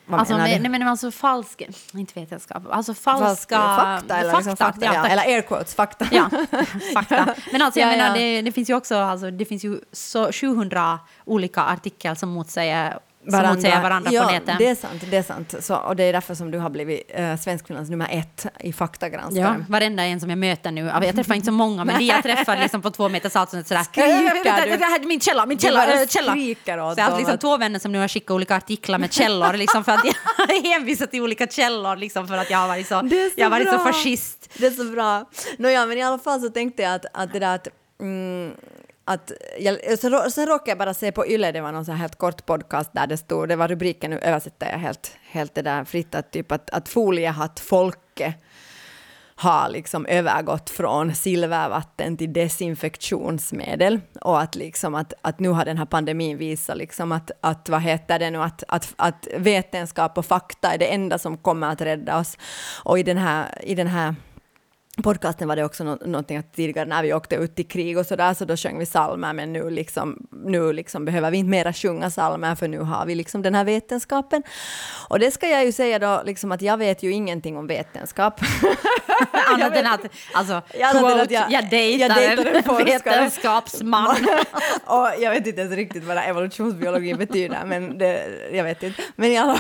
Vad alltså, menar du? nej, men alltså falsk, inte vetenskap, alltså falska... Falsk- fakta, eller, liksom fakta, ja, tack. eller air quotes, fakta. Ja, *laughs* fakta. Men alltså, jag Ja, menar, ja. Det, det finns ju också alltså, det finns ju så 700 olika artiklar som motsäger som motsäger varandra ja, på nätet. det är sant. Det är sant. Så, och det är därför som du har blivit uh, Svenskfinlands nummer ett i Ja, faktagranskaren. varenda en som jag möter nu, jag träffar inte så många, men de jag träffar liksom på två meters avstånd sådär. Skriker "Äh, du? Min källa, min källa, äh, källa. skriker åt Så jag har liksom två vänner som nu har skickat olika artiklar med källor, liksom för att jag *laughs* hänvisar till olika källor, liksom för att jag har varit så, så jag har varit så fascist. Det är så bra. Nåja, men i alla fall så tänkte jag att, att det där att, mm, att jag, så, sen råkade jag bara se på Yle, det var någon så här helt kort podcast där det stod, det var rubriken, nu översätter jag helt, helt det där fritt, att typ att, att foliehattfolket har liksom övergått från silvervatten till desinfektionsmedel och att, liksom att, att nu har den här pandemin visat liksom att, att vad heter det nu, att, att, att vetenskap och fakta är det enda som kommer att rädda oss. Och i den här, i den här podcasten var det också nå- någonting att tidigare när vi åkte ut i krig och sådär så då sjöng vi salmer men nu liksom, nu liksom behöver vi inte mera sjunga salmer för nu har vi liksom den här vetenskapen. Och det ska jag ju säga då liksom att jag vet ju ingenting om vetenskap. *laughs* Annat än att, alltså, Ja, annat än quote, att jag- jag, dejtar jag en vetenskapsman. *laughs* och jag vet inte ens riktigt vad evolutionsbiologi betyder, men det, jag vet inte. Men, alla,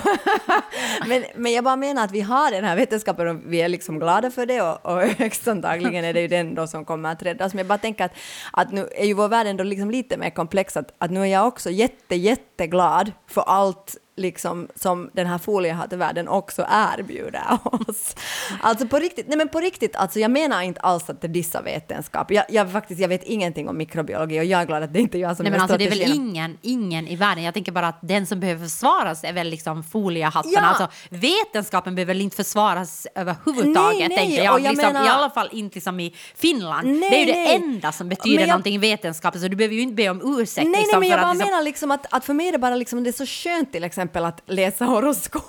*laughs* men, men jag bara menar att vi har den här vetenskapen och vi är liksom glada för det och, och högst antagligen är det ju den då som kommer att räddas. Men jag bara tänker att, att nu är ju vår värld ändå liksom lite mer komplex, att, att nu är jag också jätte, jätteglad för allt liksom som den här foliehattvärlden också erbjuder *laughs* oss. Alltså på riktigt, nej men på riktigt, alltså jag menar inte alls att det dissar vetenskap. Jag, jag, faktiskt, jag vet ingenting om mikrobiologi och jag är glad att det inte är jag som Nej, men alltså, det är väl ingen, ingen i världen, jag tänker bara att den som behöver försvaras är väl liksom foliehattarna. Ja. Alltså, vetenskapen behöver väl inte försvaras överhuvudtaget, Nej, nej, tänker jag. och jag liksom, menar- I alla fall inte liksom i Finland. Nej, det är ju det enda som betyder jag- någonting i vetenskapen, så du behöver ju inte be om ursäkt. Nej, liksom, nej, men jag bara att, liksom, menar liksom att, att för mig är det bara liksom, det är så skönt till exempel att läsa horoskop.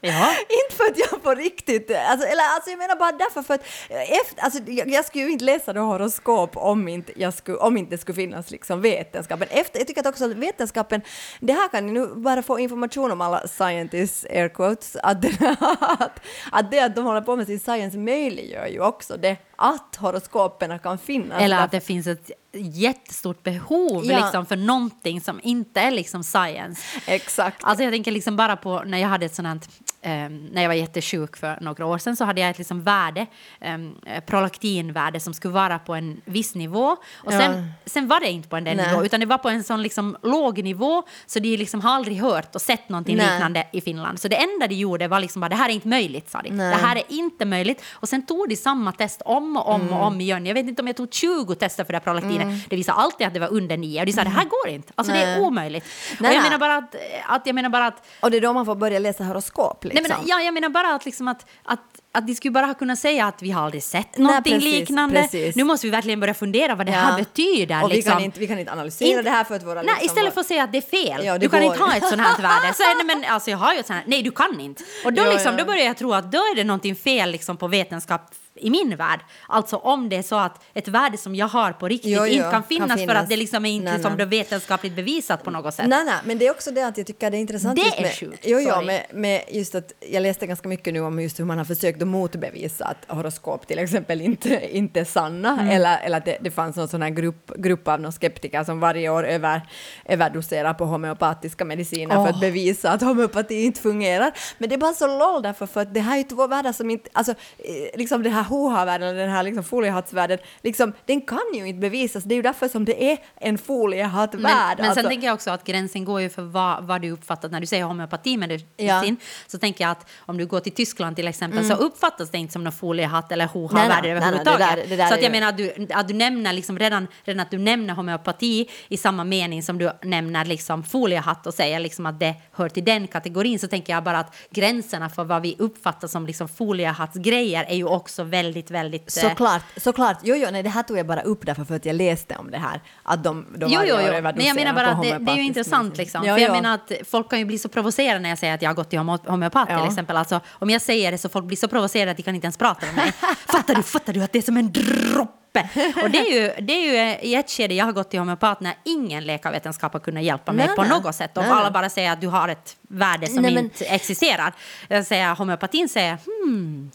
Ja. inte för att jag på riktigt, alltså, eller alltså jag menar bara därför för att efter, alltså, jag, jag skulle ju inte läsa då horoskop om inte, jag skulle, om inte det skulle finnas liksom vetenskapen. Efter, jag tycker att också vetenskapen, det här kan ni nu bara få information om alla scientists, air quotes, att, *laughs* att, att det att de håller på med sin science möjliggör ju också det att horoskopen kan finnas. Eller att det finns ett jättestort behov Ja. liksom, för någonting som inte är liksom science. Exakt. Alltså jag tänker liksom bara på när jag hade ett sånt eh, när jag var jättesjuk för några år sedan så hade jag ett liksom värde, eh, prolaktinvärde som skulle vara på en viss nivå. Och Ja. sen, sen var det inte på en den Nej. nivå utan det var på en sån liksom låg nivå så de liksom har aldrig hört och sett någonting Nej. liknande i Finland. Så det enda de gjorde var liksom bara det här är inte möjligt sa de. Nej. Det här är inte möjligt. Och sen tog de samma test om och om och om igen. Jag vet inte om jag tog 20 tester för det här prolaktinet. Det visade alltid att det var under 9 och de sa det här går inte. Alltså det är Nej. omöjligt. Nej, och jag nej. menar bara att, att jag menar bara att Och det är då man får börja läsa horoskop liksom. Nej, men, ja, jag menar bara att, liksom att, att att de skulle bara ha kunnat säga att vi har aldrig sett Nej, någonting precis, liknande. precis. Nu måste vi verkligen börja fundera vad det Ja. här betyder. Och vi, liksom. kan inte, vi kan inte analysera Inte- det här för att våra... Nej, liksom, istället för att säga att det är fel. Ja, det du kan går inte ha ett sånt här värde. Så, *laughs* nej, men, alltså, jag har ju ett sånt här. Nej, du kan inte. Och då, Ja, liksom, då börjar jag tro att då är det någonting fel liksom, på vetenskap i min värld. Alltså om det är så att ett värde som jag har på riktigt Jo, jo, inte kan kan finnas, för finnas. att det liksom är inte Nej, som nej. är vetenskapligt bevisat på något sätt. Nej, nej, men det är också det att jag tycker det är intressant Det just är med, sjukt, jo, jo, med, med just att jag läste ganska mycket nu om just hur man har försökt att motbevisa att horoskop till exempel inte, inte är sanna Mm. eller, eller att det, det fanns någon sån här grupp, grupp av någon skeptiker som varje år över, överdoserar på homeopatiska mediciner för att bevisa att homeopati inte fungerar. Men det är bara så LOL därför för att det här är två världar som inte, alltså eh, liksom det här hoha-världen, den här liksom foliehattsvärlden, liksom den kan ju inte bevisas. Det är ju därför som det är en foliehattvärld. Men, men sen Alltså- tänker jag också att gränsen går ju för vad, vad du uppfattar. När du säger homeopatimedicin Ja. så tänker jag att om du går till Tyskland till exempel så uppfattas det inte som någon foliehatt eller nej, nej, nej, överhuvudtaget. det där- det där så att jag menar att du, att du nämner liksom redan, redan att du nämner homeopati i samma mening som du nämner liksom foliehatt och säger liksom att det hör till den kategorin så tänker jag bara att gränserna för vad vi uppfattar som liksom foliehattsgrejer är ju också väldigt, väldigt... eh, Såklart, såklart. Jo, jo, nej, det här tog jag bara upp därför för att jag läste om det här. Att de, de Jo, jo, jo. Men jag menar bara att det, det är ju intressant liksom. Jo, för jag jo. menar att folk kan ju bli så provocerade när jag säger att jag har gått till homeopat Ja. till exempel. Alltså, om jag säger det så folk blir så provocerade att de kan inte ens prata med mig. *laughs* fattar du, fattar du att det är som en droppe? Och det är ju, det är ju i ett skede jag har gått till homeopat när ingen läkarvetenskap har kunnat hjälpa mig Nej, på nej. något sätt. Och Nej, alla bara säger att du har ett värde som men- inte existerar. Jag säger homeopatin säger hmm,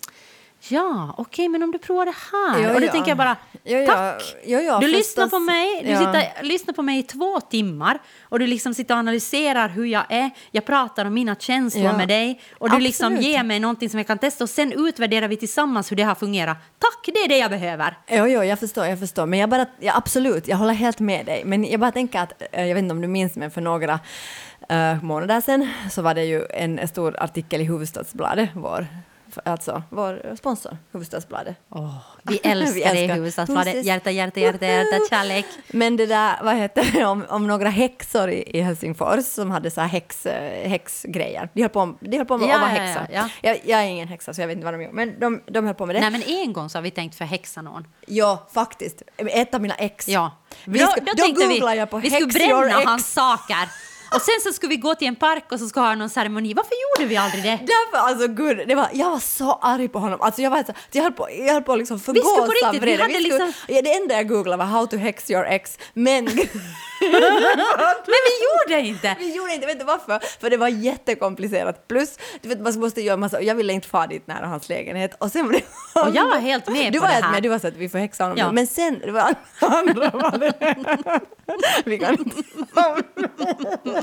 Ja, okej, men om du provar det här. Jo, och då ja. tänker jag bara, ja. tack! Ja, du lyssnar på mig, du Ja. sitter, lyssnar på mig i två timmar och du liksom sitter och analyserar hur jag är. Jag pratar om mina känslor Ja. med dig och du liksom Absolut. ger mig någonting som jag kan testa och sen utvärderar vi tillsammans hur det har fungerat. Tack, det är det jag behöver. Jo, jo, jag förstår, jag förstår. Men jag bara, ja, absolut, jag håller helt med dig. Men jag bara tänker att, eh, jag vet inte om du minns, men för några uh, månader sedan så var det ju en stor artikel i Huvudstadsbladet, vår, alltså vår sponsor, Huvudstadsbladet. *laughs* Vi älskar Vi dig, älskar. Huvudstadsbladet. Puss. Hjärta, hjärta, hjärta, hjärta, kärlek. Men det där, vad heter det, om, om några häxor i, i Helsingfors som hade så här häx, eh, häxgrejer. De höll på, de höll på med Ja, att vara ja, ja, ja. Jag, jag är ingen häxa så jag vet inte vad de gör, men de, de höll på med det. Nej, men en gång så har vi tänkt förhäxa någon. Ja, faktiskt. Ett av mina ex. Ja. Vi då, ska- då då tänkte googlar vi, jag på vi skulle bränna ex. hans saker. Och sen så skulle vi gå till en park och så skulle ha någon ceremoni. Varför gjorde vi aldrig det? Därför, alltså gud, det var, jag var så arg på honom. Alltså jag var så, jag höll på, jag höll på att liksom förgås skulle på av riktigt, vi vrede. hade skulle- liksom- ja, det enda jag googlade var how to hex your ex, men *laughs* Men vi gjorde inte! vi gjorde inte, vet du varför? För det var jättekomplicerat. Plus, du vet, man måste göra massa, jag ville inte fara dit nära hans lägenhet. Och sen. Och jag var helt med du på var det här. med, du var så att vi får häxa honom. Ja. Men sen, det var *laughs* andra var det. vi kan inte... *laughs*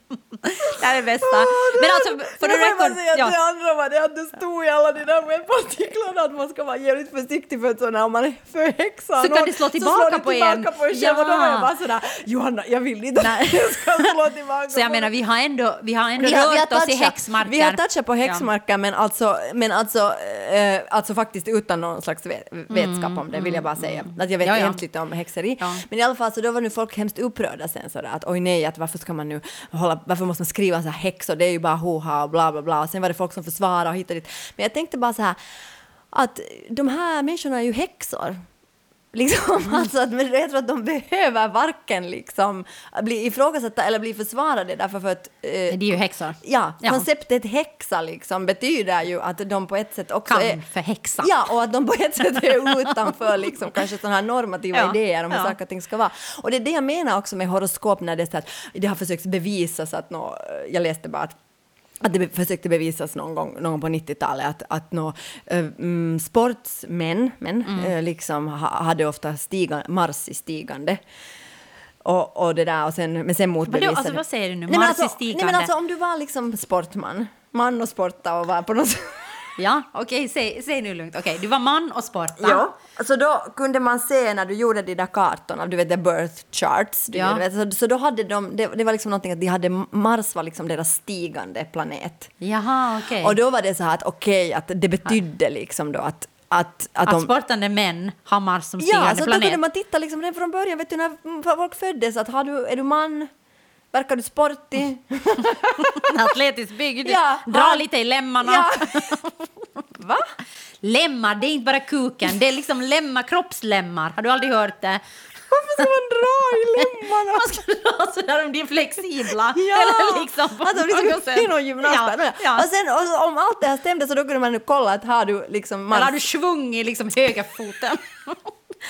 *laughs* Det här är bästa. Men alltså, för jag bara record... säga Ja. det andra det att det stod i alla de där webbartiklarna att man ska vara jävligt försiktig för att så när man förhäxar Så kan det slå så tillbaka slår det på tillbaka en. på en själv och då var Ja. jag bara sådär Johanna, jag vill inte Nej. att det ska slå tillbaka *laughs* Så jag på menar, mig." vi har ändå, vi har ändå Vi har, vi har oss i häxmarker. Vi har touchat på häxmarker men, alltså, men alltså, eh, alltså faktiskt utan någon slags vet, vetskap om det vill jag bara säga. Att jag vet Mm, Ja, ja. lite om häxeri. Ja. Men i alla fall så då var nu folk hemskt upprörda sen sådär att oj nej, att varför ska man nu hålla, varför måste man skriva så här häxor, det är ju bara hoha och bla bla bla. Och sen var det folk som försvarade och hittade dit. Men jag tänkte bara så här att de här människorna är ju häxor. Liksom, alltså att, men jag tror att de behöver varken liksom bli ifrågasatta eller bli försvarade därför för att eh, Det är ju häxor. Ja, Ja. konceptet häxa liksom betyder ju att de på ett sätt också Kan är... förhäxa. Ja, och att de på ett sätt är utanför *laughs* liksom kanske sådana här normativa Ja, idéer om hur ja. saker och ting ska vara. Och det är det jag menar också med horoskop när det är så att det har försökts bevisas att nå, jag läste bara att att det försökte bevisas någon gång, någon gång på 90-talet att, att nå, mm, sportsmän men, Mm. eh, liksom ha, hade ofta stiga, Mars i stigande. Och, och det där, och sen, men sen motbevisade... alltså, vad säger du nu? Nej, Mars i alltså, Nej stigande? men alltså om du var liksom sportman, man och sporta och var på något sätt... Ja, okej, säg, säg nu lugnt. Okej, du var man och sporta. Ja, så då kunde man se när du gjorde de där kartorna, du vet the birth charts, du Ja. vet, så, så då hade de, det, det var liksom någonting att de hade, Mars var liksom deras stigande planet. Jaha, okej. Och då var det så här att okej, att det betydde liksom då att att, att, Att de... sportande män har Mars som stigande Ja, så då planet. kunde man titta liksom redan från början, vet du, när folk föddes, att har du, är du man? Verkar du sportig? *laughs* Atletiskt byggd, Ja, dra han- lite i lemmarna. Ja. *laughs* Va? Lemmar, det är inte bara kuken, det är liksom lemmar, kroppslemmar. Har du aldrig hört det? Varför ska man dra i *laughs* lemmarna? Man ska dra sådär om de är flexibla. Ja, Eller liksom på de liksom sätt. in och gymnastar. Ja, ja. Och sen och om allt det här stämde så då kunde man kolla att har du liksom... Eller har du svung i liksom högerfoten?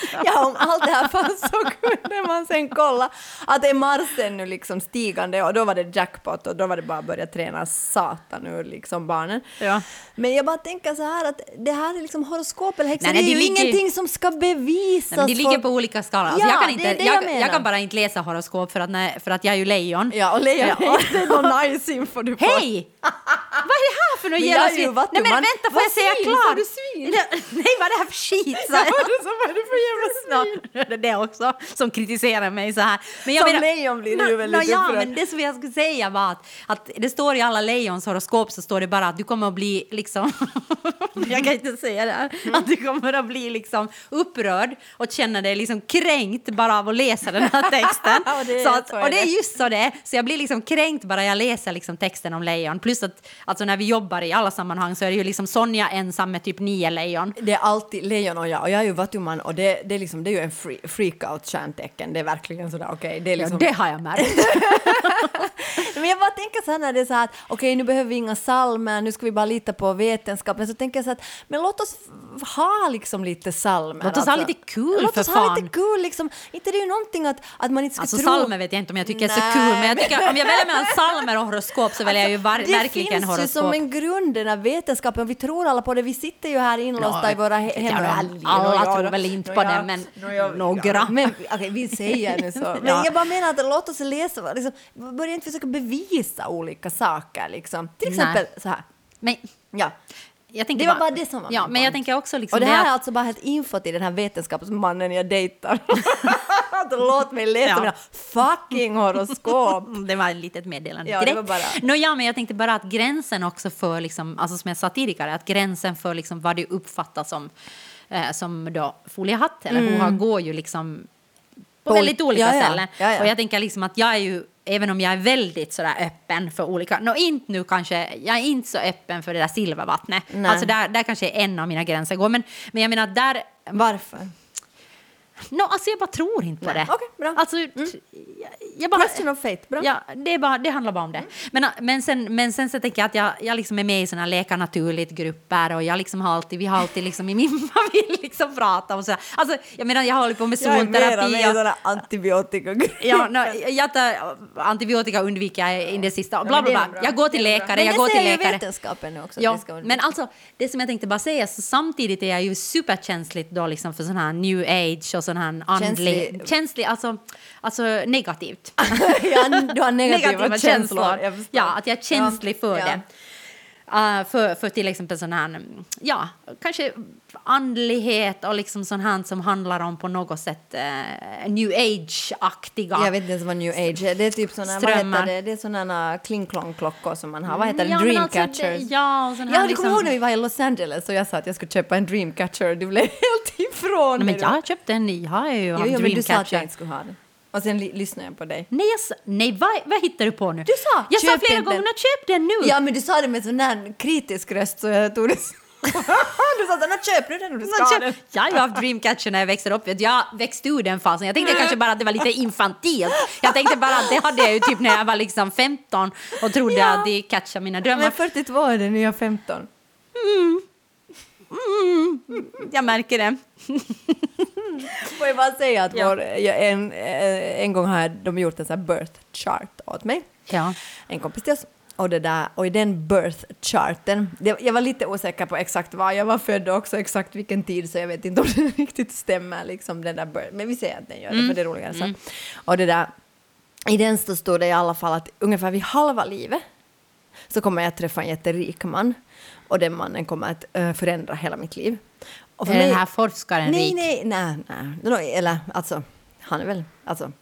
*laughs* Ja, om allt det här fanns så kunde man sen kolla att är Marsen nu liksom stigande och då var det jackpot och då var det bara att börja träna satan ur liksom barnen. Ja. Men jag bara tänker så här att det här är liksom horoskop eller häxor, Nej, det nej, är det ju ligger- ingenting som ska bevisas. Nej, men det ligger på olika skalor. Alltså, Ja, jag, kan det inte, är det jag jag, jag kan bara inte läsa horoskop för att, när, för att jag är ju lejon. Ja, och lejon *laughs* Ja. är inte någon nice info du får. Hej! vad är det här för något jävla är svin? Nej men vänta, får jag säga klart? Sa du svin? *laughs* Nej, vad är det här för skit? sa Ja, jag. vad är det som- vad är det för jävla? Ja, det också som kritiserar mig så här. Men Som lejon blir du Nå- väldigt nå, Ja, men det som jag skulle säga var att, att det står i alla lejons horoskop så står det bara att du kommer att bli liksom, *laughs* jag kan inte säga det här, Mm. att du kommer att bli liksom upprörd och känna dig liksom kränkt bara av att läsa den här texten. *laughs* Och det är- så att, och det är just så det är. Så jag blir liksom kränkt bara jag läser liksom texten om lejon. Plus att alltså när vi jobbar i alla sammanhang så är det ju liksom Sonja ensam med typ nio lejon. Det är alltid lejon och jag, och jag är ju vattuman och det, det, är liksom, det är ju en free, freakout-stjärntecken. Det är verkligen sådär, okej, det är liksom... Ja, det har jag märkt. *laughs* Men jag bara tänker så här när det är så här att okej, nu behöver vi inga salmer, nu ska vi bara lita på vetenskapen. Så tänker jag så att men låt oss ha liksom lite salmer. Låt oss ha lite kul, Låt för oss ha fan. lite kul liksom. Inte det är ju någonting att, att man inte ska Alltså tro... salmer vet jag inte om jag tycker är så Nej, kul, men jag tycker, om jag väljer mellan *laughs* salmer och horoskop så väljer jag ju var, det verkligen finns ju horoskop. som en grund, den här vetenskapen, vi tror alla på det. Vi sitter ju här inlåsta Ja, i våra hem. alla tror väl inte ja, på det, men ja, ja, några. ja, Men okej, vi säger nu så. *laughs* Men Ja. jag bara menar att låt oss läsa, liksom, börja inte försöka bevisa olika saker liksom. Till exempel så här. Men Ja. jag tänker Det var bara det som var Ja, men jag tänker också liksom Och det det här att- är alltså bara ett info till den här vetenskapsmannen jag dejtar. *laughs* Att låt mig läsa Ja. mina fucking horoskop. *laughs* Det var ett litet meddelande. Ja, det direkt. var bara- Nå, ja, men jag tänkte bara att gränsen också för, liksom, alltså som jag sa tidigare, att gränsen för liksom vad du uppfattar som, eh, som då foliehatt eller mm. går ju liksom på På- väldigt olika ja, ja. ställen. Ja. Och jag tänker liksom att jag är ju, även om jag är väldigt sådär öppen för olika, nå inte nu kanske, jag är inte så öppen för det där silvervattnet. Nej. Alltså där, där kanske en av mina gränser går. Men, men jag menar där, Varför? No, alltså jag bara tror inte på det. Okej, bra. Alltså, jag, jag bara, Question of fate, bra. Ja, det, är bara, det handlar bara om det. Men, men, sen, men sen så tänker jag att jag, jag liksom är med i såna leka naturligt-grupper och jag liksom har alltid, vi har alltid liksom i min *laughs* familj liksom pratat om sådär. Alltså, jag menar, jag håller på med Jag är med zonterapi. i och- sådana antibiotika Ja, no, jag tar antibiotika undviker jag in det sista. Bla, men det bla, bla. Jag går till Det läkare, Men jag det går till säger ju läkare. vetenskapen nu också. Ja, det men alltså, det som jag tänkte bara säga, så samtidigt är jag ju superkänsligt då liksom för sån här new age och sån här andlig... Känslig. Känslig, alltså, alltså negativt. *laughs* ja, du har negativa, känslor. Jag förstår. Ja, att jag är känslig för Ja. det. Uh, för, för till exempel sån här, mm, ja, kanske andlighet och liksom sån här som handlar om på något sätt uh, new age-aktiga. Jag vet inte ens vad new age är. Det är typ såna, vad Strömmar. heter det? Det är såna kling-klong-klockor som man har. Vad heter det? Ja, men alltså, Dreamcatchers. det- ja, och sån här Ja, du liksom- kommer ihåg när vi var i Los Angeles och jag sa att jag skulle köpa en Dreamcatcher du blev *laughs* helt ifrån mig men jag köpte en ny, jag har ju Jo, jo, men du sa att Dreamcatcher. jag inte skulle ha den. Och sen lyssnade jag på dig. Nej, jag nej vad, vad hittar du på nu? Du sa, Jag sa köp flera gånger, "Nå, köp den nu! Ja, men du sa det med sån där kritisk röst så jag tog det *laughs* Du sa att köp nu den du ska ha den. Jag har ju haft Dreamcatcher när jag växte upp. Jag växte ur den fasen. Jag tänkte kanske bara att det var lite *laughs* infantilt. Jag tänkte bara att det hade jag ju typ när jag var liksom 15 och trodde Ja. att det catchade mina drömmar. Men 42 är det nya 15. Jag märker det. *laughs* Får jag bara säga att Ja. vår, jag, en, eh, en gång har de gjort en sån här birth chart åt mig. Ja. En kompis till oss. Och, det där, och i den birth charten, det, jag var lite osäker på exakt var jag var född och också exakt vilken tid så jag vet inte om det *laughs* riktigt stämmer liksom den där birth, men vi säger att den gör det för det är roligare så. Och det där, i den så stod det i alla fall att ungefär vid halva livet så kommer jag träffa en jätterik man och den mannen kommer att eh, förändra hela mitt liv. Och Är den här forskaren nej, rik? Nej, nej, nej. Eller alltså, han är väl, alltså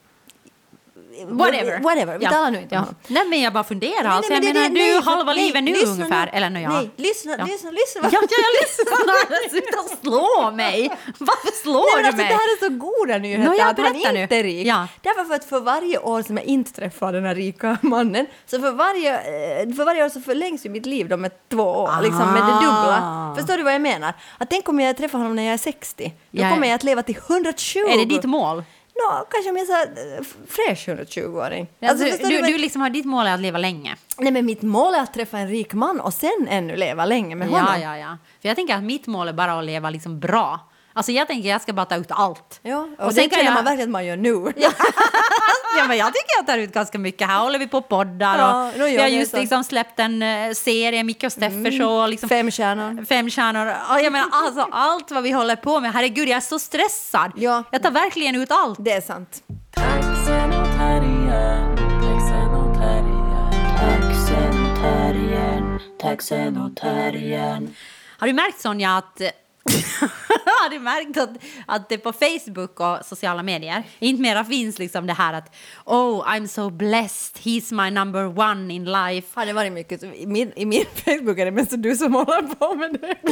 Whatever. Whatever, vi Ja. talar nu inte om ja. honom. Nej, men jag bara funderar. Nej, alltså, nej, jag menar, det- du är halva nej, livet nu lyssna ungefär. nu. Eller no, ja. Nej, lyssna, Ja. lyssna, lyssna. Ja, ja, jag lyssnar. *laughs* Sluta slå mig. Varför slår Nej, men du alltså, mig? det här är så goda nyheter Nå, ja, att han nu. inte är rik. Ja. Därför för att för varje år som jag inte träffar den här rika mannen, så för varje, eh, för varje år så förlängs ju mitt liv då med två år, liksom med det dubbla. Ah. Förstår du vad jag menar? Att tänk om jag träffar honom när jag är 60, då kommer jag att leva till 120. Är det ditt mål? Nå, kanske om jag så här, eh, fräsch 120-åring. Alltså, du, vad- du liksom har ditt mål är att leva länge. Nej men mitt mål är att träffa en rik man och sen ännu leva länge med honom. Ja, ja, ja. För jag tänker att mitt mål är bara att leva liksom bra. Alltså jag tänker jag ska bara ta ut allt. Ja, och, Och det känner jag- man verkligen att man gör nu. *laughs* *laughs* Ja, men jag tycker jag tar ut ganska mycket. Här håller vi på och poddar Ja, och vi har just liksom släppt en eh, serie, Micke och Steffers och liksom Fem stjärnor. fem stjärnor. Ja, Jag menar alltså *laughs* allt vad vi håller på med. Herregud, jag är så stressad. Ja. Jag tar verkligen ut allt. Det är sant. Och och och och. Har du märkt Sonja att *laughs* har du märkt att, att det på Facebook och sociala medier inte mera finns liksom det här att oh I'm so blessed, he's my number one in life. Har det varit mycket, i min, i min Facebook är det mest du som håller på med det. *laughs*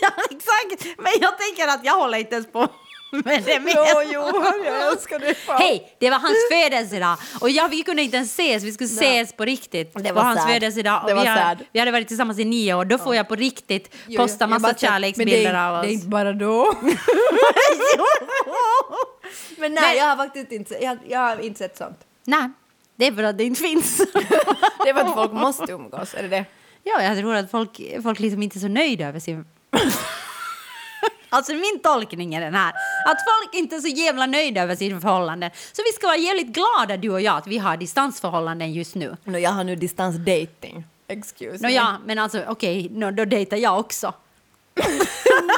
ja exakt, men jag tänker att jag håller inte ens på *laughs* med det mer. Jo, jo, jag *laughs* älskar fan. Hej, det var hans födelsedag och ja, vi kunde inte ens ses, vi skulle ses på riktigt. Det var var hans födelsedag och vi, har, vi hade varit tillsammans i nio år. Då får jag på riktigt Jo, jo, posta jag massa kärleksbilder men av oss. Det är inte bara då. *laughs* men nej, Men- jag har faktiskt inte, jag, jag har inte sett sånt. Nej, det är för att det inte finns. Det är för att folk måste umgås, är det det? Ja, jag tror att folk, folk liksom inte är så nöjda över sin... alltså min tolkning är den här. Att folk inte är så jävla nöjda över sin förhållanden. Så vi ska vara jävligt glada du och jag att vi har distansförhållanden just nu. No, jag har nu distansdating. Excuse Nå me. ja, men alltså okej, nå, då dejtar jag också. *laughs*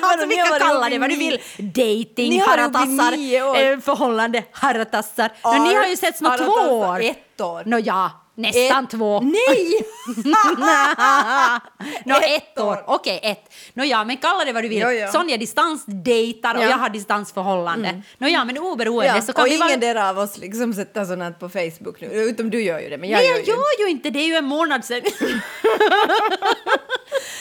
Alltså vi kan kalla det vad du vill. Dating, haratassar, eh, förhållande, haratassar. Nå, ni har ju setts nå två år. Ett år. Nå ja, nästan Ett- två. Nej! *laughs* Nå, Ett ett år. Okej, ett. Nå ja, men kalla det vad du vill. Jo, jo. Sonja distansdejtar och Ja. jag har distansförhållande. Nå ja, men oberoende Ja, så kan och vi ingen vara... där av oss liksom sätter sånt på Facebook nu. Utom du gör ju det, men jag Nej, gör jag ju gör ju inte det. är ju en månad sedan. *laughs*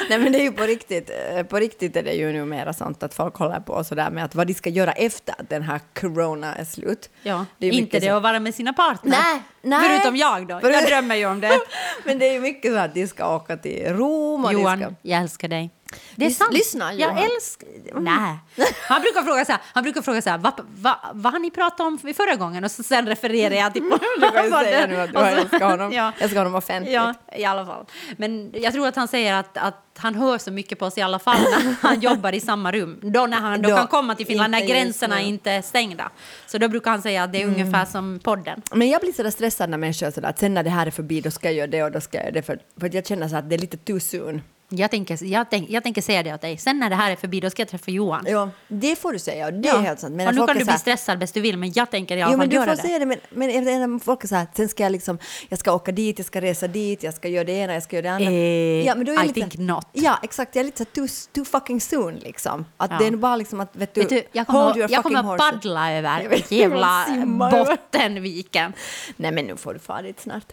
Nej men det är ju på riktigt, eh, på riktigt är det ju numera sånt att folk håller på sådär med att vad de ska göra efter att den här corona är slut. Ja, Det är inte det så- att vara med sina partner. Nej, nej. Förutom jag då. Jag drömmer ju om det. *laughs* Men det är ju mycket så att de ska åka till Rom och Johan, ska... jag älskar dig. Det är sant. lyssna, Jag Johan. älskar... Nej. *laughs* Han brukar fråga så här, han brukar fråga så här, vad, vad, vad har ni pratat om vid förra gången? Och så sen refererar jag till... *laughs* Du kan ju säga nu att du så- älskat honom. *laughs* Ja. Jag ska honom offentligt. Ja, i alla fall. Men jag tror att han säger att, att han hör så mycket på oss i alla fall när han jobbar i samma rum. Då när han då Då, kan komma till Finland när gränserna inte är stängda. Så då brukar han säga att det är ungefär som podden. Men jag blir sådär stressad när människor sådär att sen när det här är förbi då ska jag göra det och då ska jag göra det för, för att jag känner så att det är lite too soon. Jag tänker, jag, tänk, jag tänker säga det åt dig. Sen när det här är förbi, då ska jag träffa Johan. Ja, det får du säga det är helt sant. Men och när nu kan du bli stressad bäst du vill, men jag tänker i alla Jo, men fall du göra får det. säga det, men, men inte, folk är så här, sen ska jag liksom, jag ska åka dit, jag ska resa dit, jag ska göra det ena, jag ska göra det andra. Eh, men då är jag I lite- think not. Ja, exakt, jag är lite så too, too fucking soon liksom. Att Ja. det är bara liksom att, vet du, Vet du, jag hold kommer, your jag kommer paddla över jävla. *laughs* Bottenviken. Nej men nu får du fara dit snart.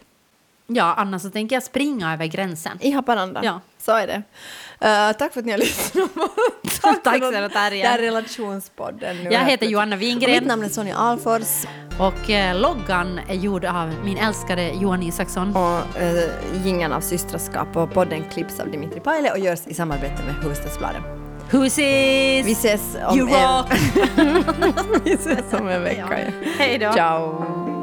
Ja, annars så tänker jag springa över gränsen. I Haparanda. Ja. Så är det. Eh, tack för att ni har lyssnat. *laughs* Tack för snälla, Tarja. Det här är relationspodden. Nu Jag heter Johanna Och Wingren. Mitt namn är Sonja Alfors. Och eh, loggan är gjord av min älskade Johan Isaksson. Och uh, jingeln av systraskap och podden klipps av Dimitri Paile och görs i samarbete med Hufvudstadsbladet. Husis! Vi ses om You en, *laughs* vi ses om en vecka. *laughs* Ja. Hej då! Ciao!